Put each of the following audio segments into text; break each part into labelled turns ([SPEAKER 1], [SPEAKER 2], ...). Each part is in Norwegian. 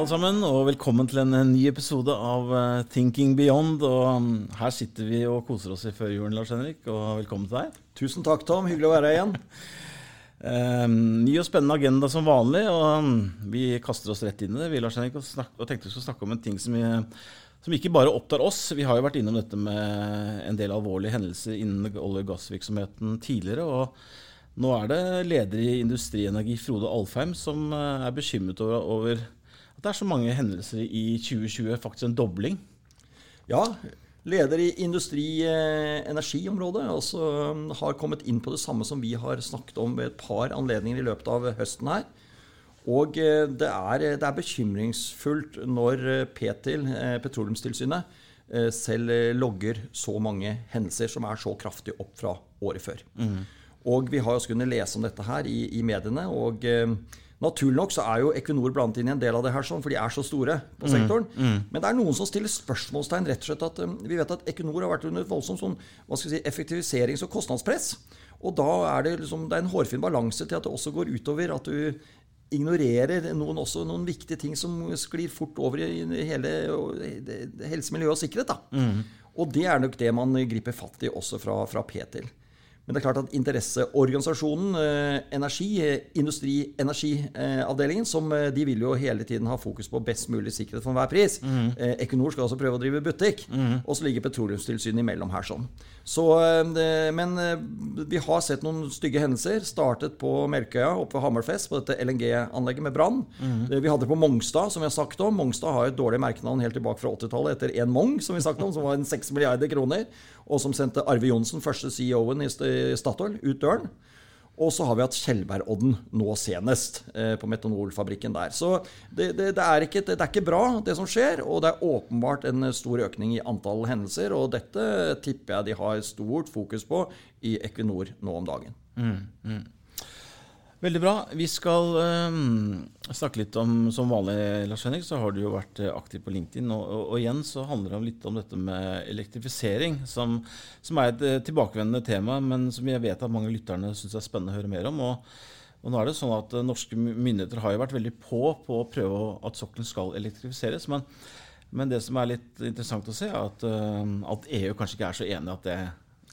[SPEAKER 1] alle sammen, og velkommen til en ny episode av eh, Thinking Beyond. Og mm, her sitter vi og koser oss i førjulen, Lars Henrik, og velkommen til deg.
[SPEAKER 2] Tusen takk, Tom. Hyggelig å være her igjen.
[SPEAKER 1] Um, ny og spennende agenda som vanlig, og um, vi kaster oss rett inn i det. Vi Lars Henrik, og, og tenkte vi skulle snakke om en ting som, vi, som, ikke bare opptar oss. Vi har jo vært innom dette med en del alvorlige hendelser innen olje- og gassvirksomheten tidligere. og Nå er det leder i Industrienergi, Frode Alfheim, som uh, er bekymret over, over at det er så mange hendelser i 2020, faktisk en dobling.
[SPEAKER 2] Ja, leder i industri-energiområdet også um, har kommet inn på det samme som vi har snakket om ved et par anledninger i løpet av høsten her. Og eh, det er, det er bekymringsfullt når eh, Petil, eh, Petroleumstilsynet, selv logger så mange hendelser som er så kraftig opp fra året før. Mm. Og vi har også kunnet lese om dette her i, i mediene. og Naturlig nok så er jo Equinor blant inn i en del av det her, sånn, for de er så store på mm, sektoren. Mm, mm. Men det er noen som stiller spørsmålstegn. rett og slett at um, Vi vet at Equinor har vært under voldsomt sånn, si, effektiviserings- og kostnadspress. Og da er det, liksom, det er en hårfin balanse til at det også går utover at du ignorerer noen, også, noen viktige ting som sklir fort over i hele helse, miljø og sikkerhet. Mm. Og det er nok det man griper fatt i også fra, fra P til. Men det er klart at interesseorganisasjonen eh, Energi, eh, Industri Energiavdelingen, som eh, de vil jo hele tiden ha fokus på best mulig sikkerhet for enhver pris. Mm. Equinor skal også prøve å drive butikk. Mm. Og så ligger Petroleumstilsynet imellom her sånn. Så, men vi har sett noen stygge hendelser. Startet på Melkøya oppe ved Hammerfest, på dette LNG-anlegget med brann. Mm. Vi hadde det på Mongstad, som vi har sagt om. Mongstad har et dårlig merkenavn helt tilbake fra 80-tallet etter en Mong, som vi har sagt om, som var en 6 milliarder kroner og som sendte Arve Johnsen, første CEO-en i Statoil, ut døren. Og så har vi hatt Skjelbergodden nå senest, eh, på metanolfabrikken der. Så det, det, det, er ikke, det, er ikke, bra, det som skjer. Og det er åpenbart en stor økning i antall hendelser. Og dette tipper jeg de har stort fokus på i Equinor nå om dagen. Mm, mm.
[SPEAKER 1] Veldig bra. Vi skal um, snakke litt om Som vanlig, Lars Henrik, så har du jo vært eh, aktiv på LinkedIn. Og, og, og, igjen så handler det litt om dette med elektrifisering, som, som er et uh, tilbakevendende tema, men som jeg vet at mange lytterne syns er spennende å høre mer om. Og, og nå er det sånn at uh, Norske myndigheter har jo vært veldig på på å prøve at sokkelen skal elektrifiseres. Men, men, det som er litt interessant å se, er at, uh, at EU kanskje ikke er så enig at det,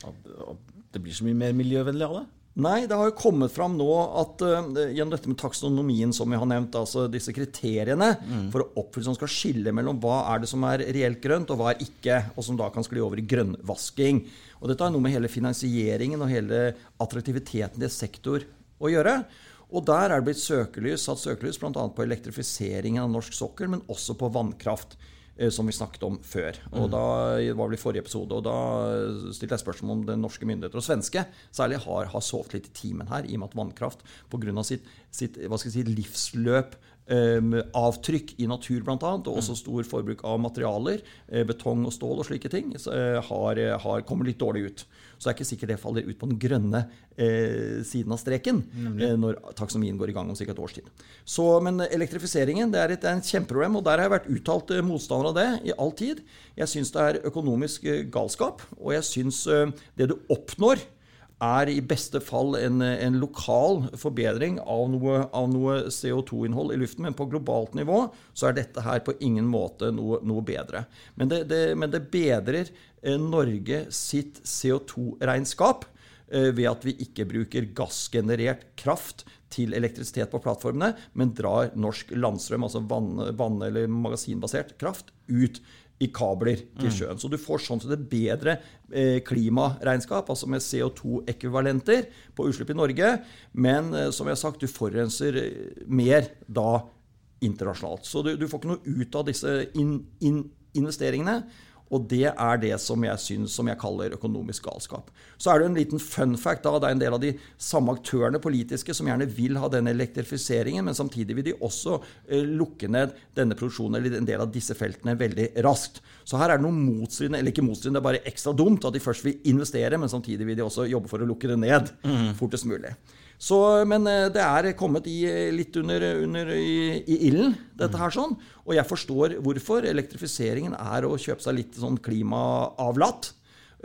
[SPEAKER 1] at, at det blir så mye mer miljøvennlig av det?
[SPEAKER 2] Nei, det har jo kommet fram nå at uh, gjennom dette med taksonomien, som vi har nevnt, altså disse kriteriene mm. for å oppfylle som skal skille mellom hva er det som er reelt grønt, og hva er ikke, og som da kan skli over i grønnvasking. Og dette har noe med hele finansieringen og hele attraktiviteten i sektor å gjøre. Og der er det blitt søkelys, satt søkelys bl.a. på elektrifiseringen av norsk sokkel, men også på vannkraft. Eh, som vi snakket om før. Og mm. da var vel i forrige episode, og da stilte jeg spørsmål om det norske myndigheter og svenske særlig har, har sovet litt i timen her, i og med at vannkraft pga. sitt, sitt hva skal jeg si, livsløp avtrykk i natur bl.a., og også stor forbruk av materialer, uh, betong og stål og slike ting, uh, har, har, kommer litt dårlig ut. Så det er ikke sikkert det faller ut på den grønne eh, siden av streken eh, når taksonomien går i gang om ca. et års tid. Så, men elektrifiseringen det er et, det er et kjempeproblem, og der har jeg vært uttalt eh, motstander av det i all tid. Jeg syns det er økonomisk eh, galskap, og jeg syns eh, det du oppnår er i beste fall en, en lokal forbedring av noe, noe CO2-innhold i luften. Men på globalt nivå så er dette her på ingen måte noe, noe bedre. Men det, det, men det bedrer Eh, Norge sitt CO2-regnskap eh, ved at vi ikke bruker gassgenerert kraft til elektrisitet på plattformene, men drar norsk landstrøm, altså vann-, vann eller magasinbasert kraft, ut i kabler til mm. sjøen. Så du får sånn sett et bedre eh, klimaregnskap, altså med CO2-ekvivalenter på utslipp i Norge. Men som jeg har sagt, du forurenser mer da internasjonalt. Så du, du får ikke noe ut av disse in, in investeringene. Og det er det som jeg syns som jeg kaller økonomisk galskap. Så er det en liten fun fact da, det er en del av de samme aktørene politiske som gjerne vil ha denne elektrifiseringen, men samtidig vil de også eh, lukke ned denne produksjonen eller en del av disse feltene veldig raskt. Så her er det noe motstridende, eller ikke motstridende, det er bare ekstra dumt at de først vil investere, men samtidig vil de også jobbe for å lukke det ned mm. fortest mulig. Så, men eh, det er kommet i, eh, litt under, under i, i, ilden, dette her sånn. Og jeg forstår hvorfor. Elektrifiseringen er å kjøpe seg litt sånn klimaavlatt.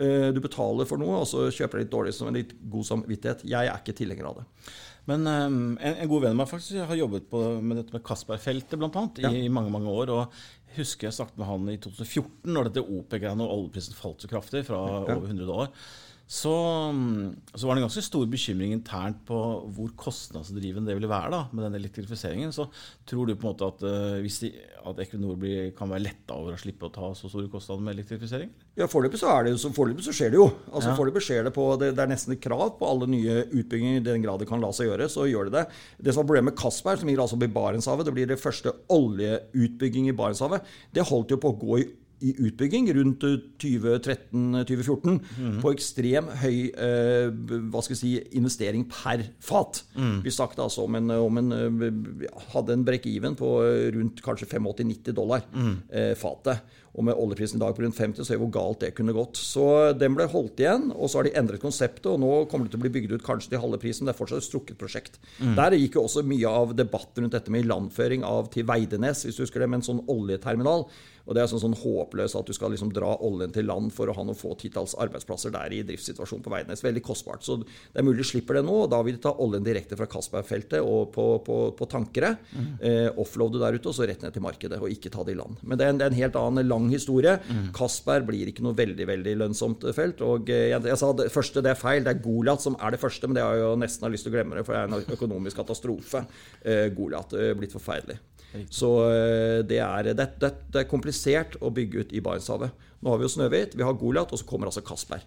[SPEAKER 2] Eh, du betaler for noe, og så kjøper du litt dårlig som en litt god samvittighet. Jeg er ikke tilhenger av det.
[SPEAKER 1] Men um, en, en, god venn av meg faktisk har jobbet på, med dette med Castberg-feltet bl.a. I, ja. i mange mange år. og jeg husker jeg snakket med han i 2014, når dette OPEC-greiene og oljeprisen falt så kraftig, fra ja. over 100 dollar så, så, var det en ganske stor bekymring internt på hvor kostnadsdrivende det ville være da, med den elektrifiseringen. Så tror du på en måte at, uh, hvis de, at Equinor blir, kan være letta over å slippe å ta så store kostnader med elektrifisering?
[SPEAKER 2] Ja, Foreløpig så, er det, så, så skjer det jo. Altså ja. Foreløpig skjer det på det, det, er nesten et krav på alle nye utbygginger i den grad det kan la seg gjøre. Så gjør det det. Det som var problemet med Castberg, som ligger altså i Barentshavet, det blir det første oljeutbygging i Barentshavet, det holdt jo på å gå i i utbygging rundt 2013-2014 mm. på ekstrem høy eh, hva skal jeg si, investering per fat. Mm. Vi snakket altså om en, om en hadde en break-even på rundt kanskje 85-90 dollar mm. eh, fatet. Og med oljeprisen i dag på rundt 50, så er hvor galt det kunne gått. Så den ble holdt igjen, og så har de endret konseptet, og nå kommer det til å bli bygd ut kanskje til halve prisen. Det er fortsatt et strukket prosjekt. Mm. Der gikk jo også mye av debatten rundt dette med ilandføring av til Veidenes, hvis du husker det, med en sånn oljeterminal. Og det er sånn, sånn håpløst at du skal liksom dra oljen til land for å ha noen få titalls arbeidsplasser der i driftssituasjonen på Veidnes. Veldig kostbart. Så det er mulig de slipper det nå. og Da vil de ta oljen direkte fra Castberg-feltet og på, på, på tankere. Mm. Eh, offloade der ute, og så rett ned til markedet. Og ikke ta det i land. Men det er en, det er en helt annen lang historie. Mm. Castberg blir ikke noe veldig veldig lønnsomt felt. og eh, jeg, jeg, sa det første, det er feil. Det er Goliat som er det første, men det har jeg jo nesten har lyst til å glemme det, for det er en økonomisk katastrofe. Eh, Goliat. Eh, blitt forferdelig. Så eh, det er, det, det, det er, komplisert å bygge ut i Barentshavet. Nå har vi jo Snøhvit, vi har Goliat, og så kommer altså Castberg.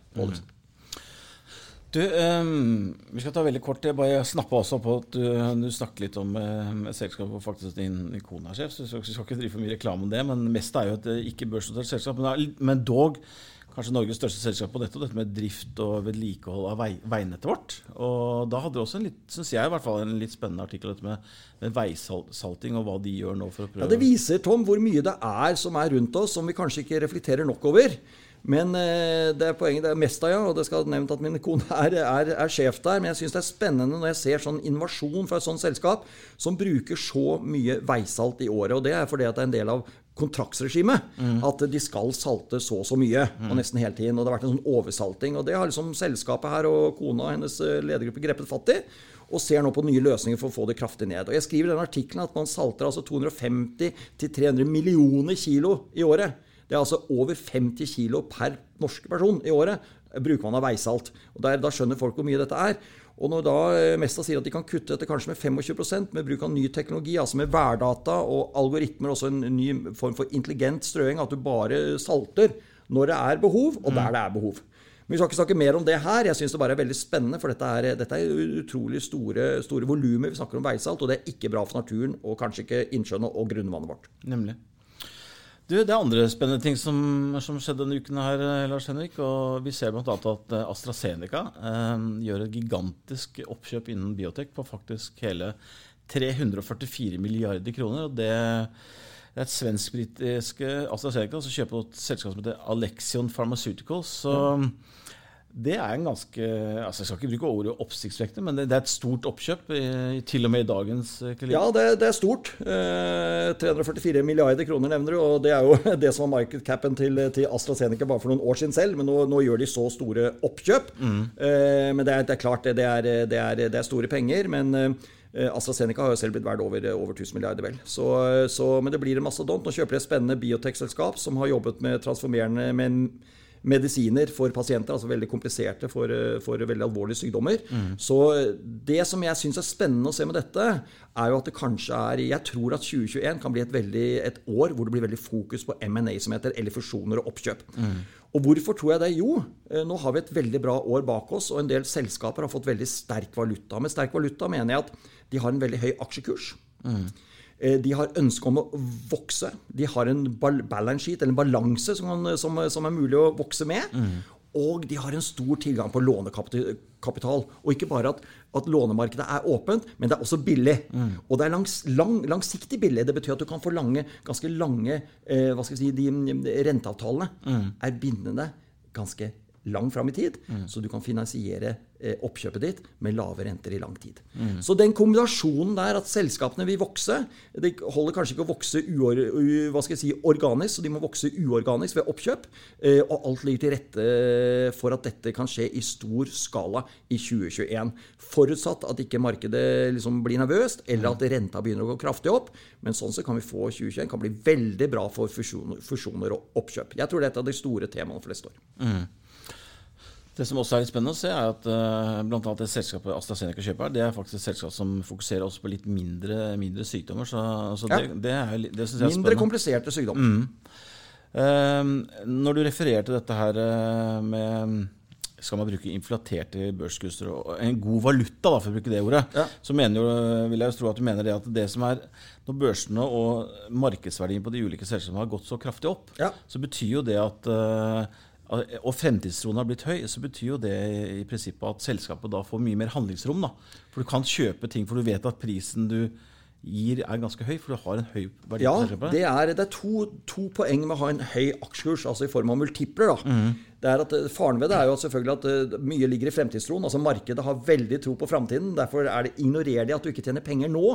[SPEAKER 1] Du, um, Vi skal ta veldig kort. Jeg bare snappe også på at du, du snakket litt om uh, et hvor faktisk din, kone er sjef. så Vi skal ikke drive for mye reklame om det, men mest er jo et ikke-børsnotert selskap. Men, men dog kanskje Norges største selskap på dette, dette med drift og vedlikehold av vei, veinettet vårt. Og da hadde du også en litt, synes jeg i hvert fall, en litt spennende artikkel dette med, med veisalting og hva de gjør nå for å prøve
[SPEAKER 2] Ja, Det viser, Tom, hvor mye det er som er rundt oss, som vi kanskje ikke reflekterer nok over. Men eh, det er poenget, det er Mesta, ja, og det skal nevnt at min kone er, er, er sjef der. Men jeg syns det er spennende når jeg ser sånn innovasjon fra et sånt selskap som bruker så mye veisalt i året. Og det er fordi at det er en del av kontraktsregimet. Mm. At de skal salte så og så mye, mm. og nesten hele tiden. Og det har vært en sånn oversalting. Og det har liksom selskapet her og kona og hennes eh, ledergruppe grepet fatt i. Og ser nå på nye løsninger for å få det kraftig ned. Og Jeg skriver i den artikkelen at man salter altså 250-300 millioner kilo i året. Det er altså over 50 kilo per norske person i året bruker man av veisalt. Og der, Da skjønner folk hvor mye dette er. Og når da eh, Mesta sier at de kan kutte dette kanskje med 25% med bruk av ny teknologi, altså med værdata og algoritmer, også en ny form for intelligent strøing, at du bare salter når det er behov, og der det er behov. Men Vi skal ikke snakke mer om det her. Jeg syns det bare er veldig spennende, for dette er, dette er utrolig store, store volumer vi snakker om veisalt, og det er ikke bra for naturen og kanskje ikke innsjøene og grunnvannet vårt.
[SPEAKER 1] Nemlig. Du, Det er andre spennende ting som, som skjedde denne uken, her, eh, Lars Henrik. og Vi ser bl.a. at eh, AstraZeneca eh, gjør et gigantisk oppkjøp innen biotek på faktisk hele 344 milliarder kroner. og det det er et svensk-britisk AstraZeneca som kjøper et selskap som heter Alexion Pharmaceuticals. Så ja. Det er en ganske altså Jeg skal ikke bruke ordet oppsiktsvekkende, men det, det, er et stort oppkjøp, til og med i dagens
[SPEAKER 2] klima. Ja, det, det, er stort. Eh, 344 milliarder kroner nevner du, og det er jo det som var market capen til, til, AstraZeneca bare for noen år siden selv, men nå, nå gjør de så store oppkjøp. Mm. Eh, men det er, det er, klart det er, det er, store penger. men eh, AstraZeneca har jo selv blitt verdt over, over 1000 milliarder, vel. Så, så, men det blir en mastodont. Nå kjøper de et spennende biotekselskap som har jobbet med transformerende med medisiner for pasienter, altså veldig kompliserte for, eh, for veldig alvorlige sykdommer. Mm. Så det som jeg syns er spennende å se med dette, er jo at det kanskje er Jeg tror at 2021 kan bli et, veldig, et år hvor det blir veldig fokus på M&A, som heter, eller fusjoner og oppkjøp. Mm. Og hvorfor tror jeg det? Jo, eh, nå har vi et veldig bra år bak oss, og en del selskaper har fått veldig sterk valuta. Med sterk valuta mener jeg at de har en veldig høy aksjekurs. Mm. Eh, de har ønske om å vokse. De har en balance sheet, eller en balanse, som, som, som, er mulig å vokse med. Mm. Og de har en stor tilgang på lånekapital. Og ikke bare at, at lånemarkedet er åpent, men det er også billig. Mm. Og det er langs, lang, langsiktig billig. Det betyr at du kan få lange, ganske lange eh, hva skal vi si, de, de renteavtalene mm. er bindende ganske langt fram i tid, så du kan finansiere eh, oppkjøpet ditt med lave renter i lang tid. Så den kombinasjonen der at selskapene vil vokse Det holder kanskje ikke å vokse uor, u, hva skal jeg si, organisk, så de må vokse uorganisk ved oppkjøp. eh, Og alt ligger til rette for at dette kan skje i stor skala i 2021. Forutsatt at ikke markedet liksom blir nervøst, eller at renta begynner å gå kraftig opp. Men sånn så kan vi få 2021 kan bli veldig bra for fusjoner, fusjoner og oppkjøp. Jeg tror det er de store temaene for neste år.
[SPEAKER 1] Det som også er litt spennende å se, er at uh, blant annet det selskapet AstraZeneca kjøper, det er faktisk et selskap som fokuserer også på litt mindre, mindre sykdommer. Så, så
[SPEAKER 2] Ja.
[SPEAKER 1] det, det, er, det synes jeg er
[SPEAKER 2] Mindre kompliserte sykdommer.
[SPEAKER 1] Eh, når du refererte dette her uh, med skal man bruke inflaterte børskurser og en god valuta, da, for å bruke det ordet,
[SPEAKER 2] Ja.
[SPEAKER 1] så mener jo, vil jeg jo tro at du mener det at det som er Når børsene og markedsverdien på de ulike selskapene har gått så kraftig opp,
[SPEAKER 2] Ja.
[SPEAKER 1] så betyr jo det at eh, og fremtidstroen har blitt høy, så betyr jo det i prinsippet at selskapet da får mye mer handlingsrom. da. For du kan kjøpe ting, for du vet at prisen du gir er ganske høy, for du har en høy verdi
[SPEAKER 2] Ja, det er, det er to, to poeng med å ha en høy aksjekurs, altså i form av multipler. da. Det er at eh, Faren ved det er jo selvfølgelig at eh, mye ligger i fremtidstroen. altså Markedet har veldig tro på framtiden. Derfor er det, ignorerer de at du ikke tjener penger nå,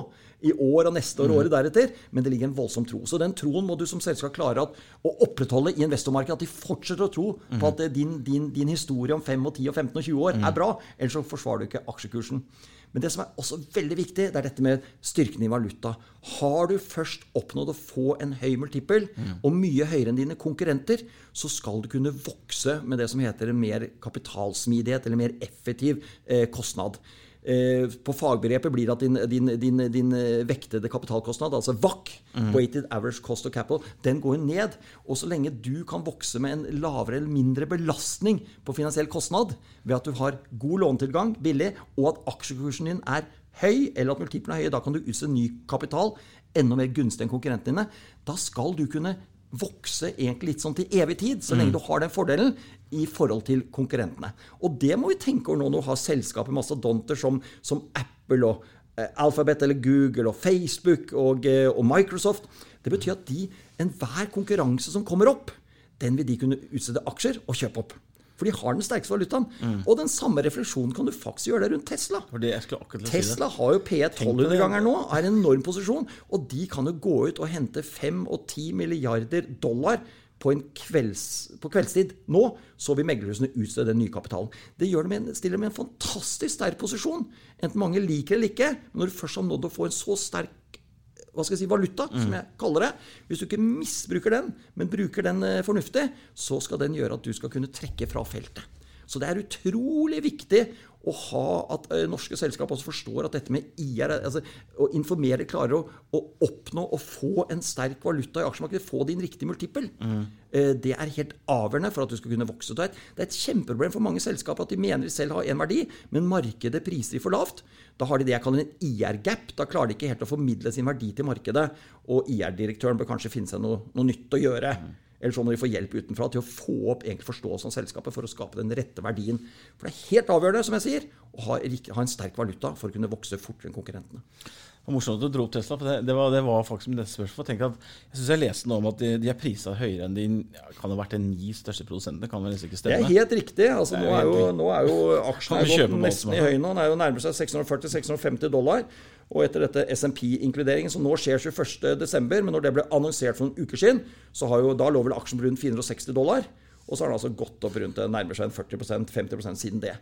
[SPEAKER 2] i år og neste år og året deretter. Men det ligger en voldsom tro. Så den troen må du som selskap klare at, å opprettholde i investormarkedet. At de fortsetter å tro på at eh, din, din, din historie om 5 og 10 og 15 og 20 år er bra. Ellers så forsvarer du ikke aksjekursen. Men det som er også veldig viktig, det er dette med styrken i valuta. Har du først oppnådd å få en høy multiple, og mye høyere enn dine konkurrenter, så skal du kunne vokse med det som heter en mer kapitalsmidighet, eller mer effektiv eh, kostnad. Eh, på fagbegrepet blir at din, din, din, din eh, vektede kapitalkostnad, altså WAC, Weighted Average Cost of Capital, den går jo ned. Og så lenge du kan vokse med en lavere eller mindre belastning på finansiell kostnad ved at du har god lånetilgang, billig, og at aksjekursen din er høy, eller at multiplen er høy, da kan du utse ny kapital enda mer gunstig enn konkurrentene dine. Da skal du kunne vokse egentlig litt sånn til evig tid, så lenge du har den fordelen i forhold til konkurrentene. Og det må vi tenke over nå når du har selskaper, mastodonter som, som Apple og eh, Alphabet eller Google og Facebook og, eh, og Microsoft. Det betyr at de, enhver konkurranse som kommer opp, den vil de kunne utstede aksjer og kjøpe opp. For de har den sterkeste valutaen. Og den samme refleksjonen kan du faktisk gjøre der rundt Tesla. Tesla har jo P1 1200 ganger nå, er en enorm posisjon. Og de kan jo gå ut og hente 5 og 10 milliarder dollar på, en kvelds, på kveldstid nå, så vil meglerhusene utstede den nye kapitalen. Det det en- stiller i en fantastisk sterk posisjon. Enten mange liker det eller ikke. Men når du først har nådd å få en så sterk hva skal jeg si, valuta, som jeg kaller det. Hvis du ikke misbruker den, men bruker den eh, fornuftig, så skal den gjøre at du skal kunne trekke fra feltet. Så det er utrolig viktig å ha at eh, norske selskap også forstår at dette med IR, altså å informere, klarer å, å oppnå og få en sterk valuta i aksjemarkedet, få din riktige multiple. mm. det er helt avgjørende for at du skal kunne vokse. Det er, et, kjempeproblem for mange selskaper at de mener de selv har én verdi, men markedet priser de for lavt. Da har de det jeg kaller en IR-gap. Da klarer de ikke helt å formidle sin verdi til markedet. Og IR-direktøren bør kanskje finne seg noe, noe nytt å gjøre. Eller så må de få hjelp utenfra til å få opp egentlig forståelsen av selskapet for å skape den rette verdien. For det er helt avgjørende, som jeg sier, å ha, ha en sterk valuta for å kunne vokse fortere enn konkurrentene.
[SPEAKER 1] Det var morsomt at du dro opp Tesla, for det, det, var, det var faktisk mitt neste spørsmål. Jeg, at, jeg synes jeg leste noe om at de, de er prisa høyere enn de ja, kan ha vært de ni største produsentene. Kan vel ikke
[SPEAKER 2] Det er
[SPEAKER 1] stemme?
[SPEAKER 2] helt riktig. Altså,
[SPEAKER 1] er
[SPEAKER 2] nå, er jo, nå er jo aksjen er nesten i høyden. Den er jo nærmer seg 640-650 dollar. Og etter dette SMP-inkluderingen, som nå skjer 21.12., men når det ble annonsert for noen uker siden, så har jo, da lå vel aksjen på rundt 460 dollar. Og så har den altså gått opp rundt det nærmer seg en 40% 50% siden det.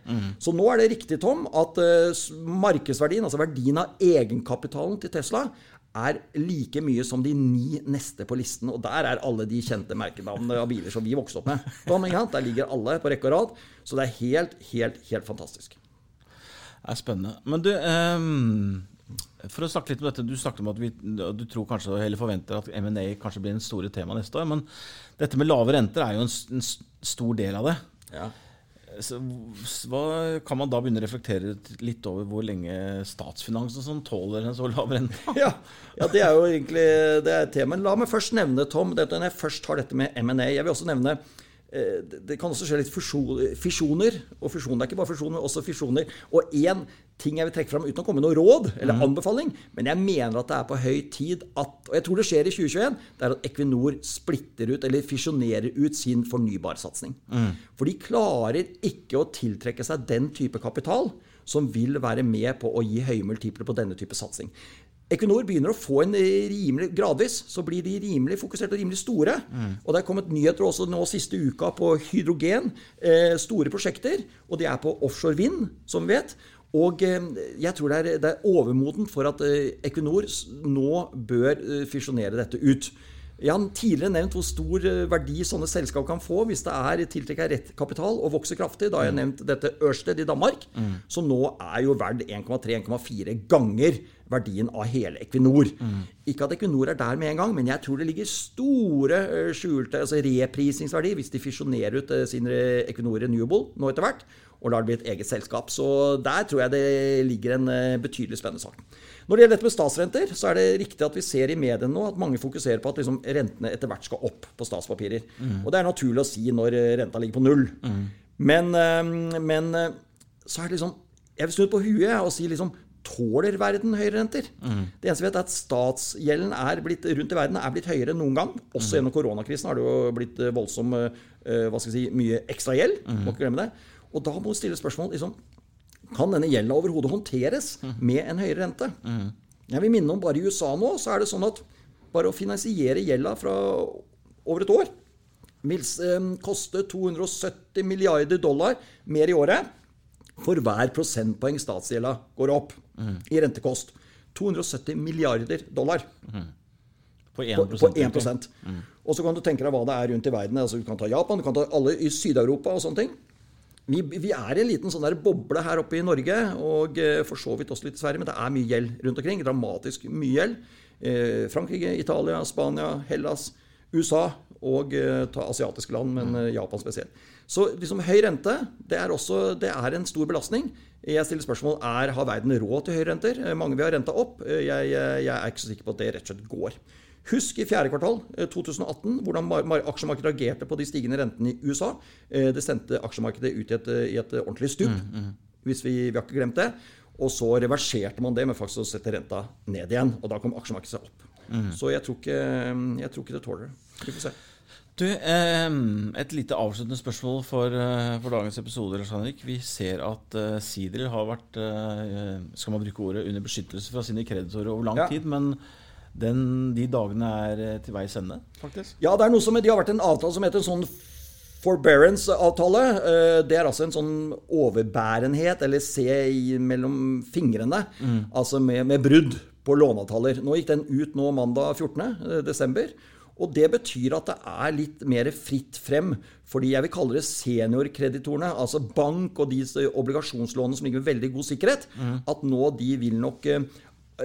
[SPEAKER 2] Så nå er det riktig, Tom, at eh, markedsverdien, altså verdien av egenkapitalen til Tesla, er like mye som de ni neste på listen. Og der er alle de kjente merkenavnene av biler som vi vokste opp med. Der ligger alle på rekke og rad. Så det er helt, helt, helt fantastisk.
[SPEAKER 1] Det er spennende. Men du, ehm, for å snakke litt om dette, du snakket om at vi, du tror kanskje, eller forventer at M&A kanskje blir en store tema neste år. Men dette med lave renter er jo en, en stor del av det.
[SPEAKER 2] Ja.
[SPEAKER 1] Så, hva, kan man da begynne å reflektere litt over hvor lenge statsfinansen sånn tåler en så lav rente?
[SPEAKER 2] Ja, ja, det er jo egentlig det er et tema. La meg først nevne, Tom, dette, når jeg først har dette med M&A Jeg vil også nevne det kan også skje litt fisjoner. Og fusjoner er ikke bare fusjoner, men også fisjoner. Og én ting jeg vil trekke fram uten å komme med noe råd eller mm. anbefaling, men jeg mener at det er på høy tid at Og jeg tror det skjer i 2021. Det er at Equinor splitter ut, eller fisjonerer ut, sin fornybarsatsing. Mm. For de klarer ikke å tiltrekke seg den type kapital som vil være med på å gi høye multipler på denne type satsing. Equinor begynner å få en rimelig Gradvis så blir de rimelig fokusert og rimelig store. Mm. Og det er kommet nyheter også nå siste uka på hydrogen. Eh, store prosjekter. Og de er på offshore vind, som vi vet. Og eh, jeg tror det er, det er overmodent for at eh, Equinor nå bør eh, fisjonere dette ut. Jeg har tidligere nevnt hvor stor eh, verdi sånne selskap kan få hvis det er tiltrekker rett kapital og vokser kraftig. Da har jeg mm. nevnt dette Ørsted i Danmark, mm. som nå er jo verdt 1,3-1,4 ganger verdien av hele Equinor. Mm. Ikke at Equinor er der med en gang, men jeg tror det ligger store eh, skjulte altså reprisingsverdi hvis de fisjonerer ut eh, sin Equinor Renewable nå etter hvert og lar det bli et eget selskap. Så der tror jeg det ligger en betydelig spennende sak. Når det gjelder dette med statsrenter, så er det riktig at vi ser i mediene nå at mange fokuserer på at liksom rentene etter hvert skal opp på statspapirer. Mm. Og det er naturlig å si når renta ligger på null. Mm. Men, eh, men, eh, så er det liksom Jeg vil snu på huet og si liksom Tåler verden høyere renter? Mm. Det eneste vi vet, er at statsgjelden er blitt, rundt i verden er blitt høyere enn noen gang. Også mm. gjennom koronakrisen har det jo blitt eh, voldsom hva skal jeg si, mye ekstra gjeld. Mm. Må ikke glemme det. Og da må du stille spørsmål liksom, kan denne gjelda overhodet håndteres med en høyere rente? Jeg vil minne om bare i USA nå, så er det sånn at bare å finansiere gjelda fra over et år vil eh, koste 270 milliarder dollar mer i året for hver prosentpoeng statsgjelda går opp mm. i rentekost. 270 milliarder dollar. Mm.
[SPEAKER 1] På 1, på, på 1%.
[SPEAKER 2] Mm. Og så kan du tenke deg hva det er rundt i verden. Altså, du kan ta Japan, du kan ta alle i Syd-Europa og sånne ting vi, vi, er i en liten sånn der boble her oppe i Norge, og eh, for så vidt også litt i Sverige, men det er mye gjeld rundt omkring. Dramatisk mye gjeld. Eh, Frankrike, Italia, Spania, Hellas, USA og eh, ta asiatiske land, men Japan spesielt. Så liksom, høy rente det er, også, det er en stor belastning. Jeg stiller spørsmål er, har verden råd til høye renter. Mange vil ha renta opp. Jeg, jeg, jeg er ikke så sikker på at det rett og slett går. Husk i fjerde kvartal 2018 eh, hvordan aksjemarkedet reagerte på de stigende rentene i USA. Eh, det sendte aksjemarkedet ut i et, i et ordentlig stup, mm, mm. hvis vi, vi har ikke glemt det. Og så reverserte man det med faktisk å sette renta ned igjen. Og da kom aksjemarkedet seg opp. Mm. Så jeg tror, ikke, jeg tror, ikke, det tåler det. Vi får se.
[SPEAKER 1] Du, Et lite avsluttende spørsmål for, eh, for dagens episode. Lars Henrik. Vi ser at uh, har vært skal man bruke ordet, under beskyttelse fra sine kreditorer over lang ja. tid. men den, de dagene er eh, til veis ende, faktisk?
[SPEAKER 2] Ja, det er noe som, de har vært en avtale som heter en sånn forbearance-avtale. Eh, det er altså en sånn overbærenhet, eller se mellom fingrene, mm. altså med, med, brudd på låneavtaler. Nå gikk den ut nå mandag 14.12. desember, og det betyr at det er litt mer fritt frem for de jeg vil kalle det seniorkreditorene, altså bank og de obligasjonslånene som ligger med veldig god sikkerhet, mm. at nå de vil nok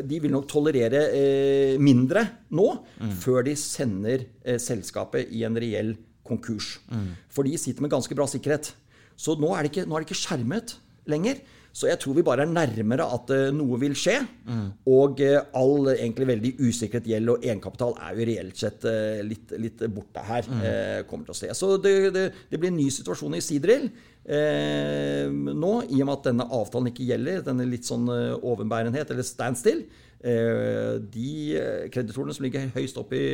[SPEAKER 2] de vil nok tolerere eh, mindre nå, mm. før de sender eh, selskapet i en reell konkurs. Mm. For de sitter med ganske bra sikkerhet. Så nå er ikke, er det ikke skjermet lenger. Så jeg tror vi bare er nærmere at uh, noe vil skje. Mm. Og uh, all egentlig veldig usikret gjeld og egenkapital er jo reelt sett uh, litt, litt, borte her. Mm. kommer til å se. Så det, det, det, blir en ny situasjon i Sidril nå, i og med at denne avtalen ikke gjelder. Denne litt sånn overbærenhet, eller standstill. Eh, de kreditorene som ligger høyst oppe i,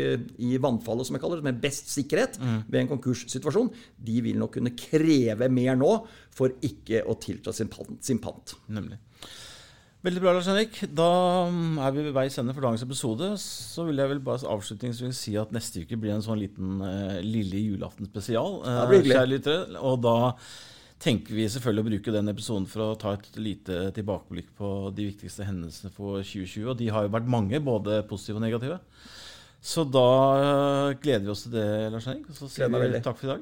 [SPEAKER 2] i, vannfallet, som jeg kaller det, med best sikkerhet mm. ved en konkurssituasjon, de vil nok kunne kreve mer nå for ikke å tilta sin pant. Sin pant.
[SPEAKER 1] Nemlig. Veldig bra, Lars Henrik. Da mm, er vi ved veis ende for dagens episode. Så vil jeg vel bare avslutningsvis si at neste uke blir en sånn liten uh, lille julaften spesial.
[SPEAKER 2] Hyggelig.
[SPEAKER 1] Og da tenker vi selvfølgelig å bruke den episoden for å ta et lite tilbakeblikk på de viktigste hendelsene for 2020. Og de har jo vært mange, både positive og negative. Så da eh, gleder vi oss til det, Lars Henrik. Og så sier vi takk for i dag.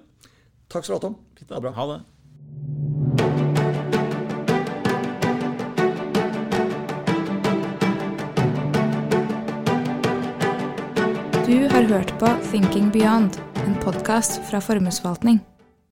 [SPEAKER 2] Takk skal du ha, Tom.
[SPEAKER 1] Fint, ha, ha det.
[SPEAKER 3] Du har hørt på Thinking Beyond, en podkast fra Formuesforvaltning.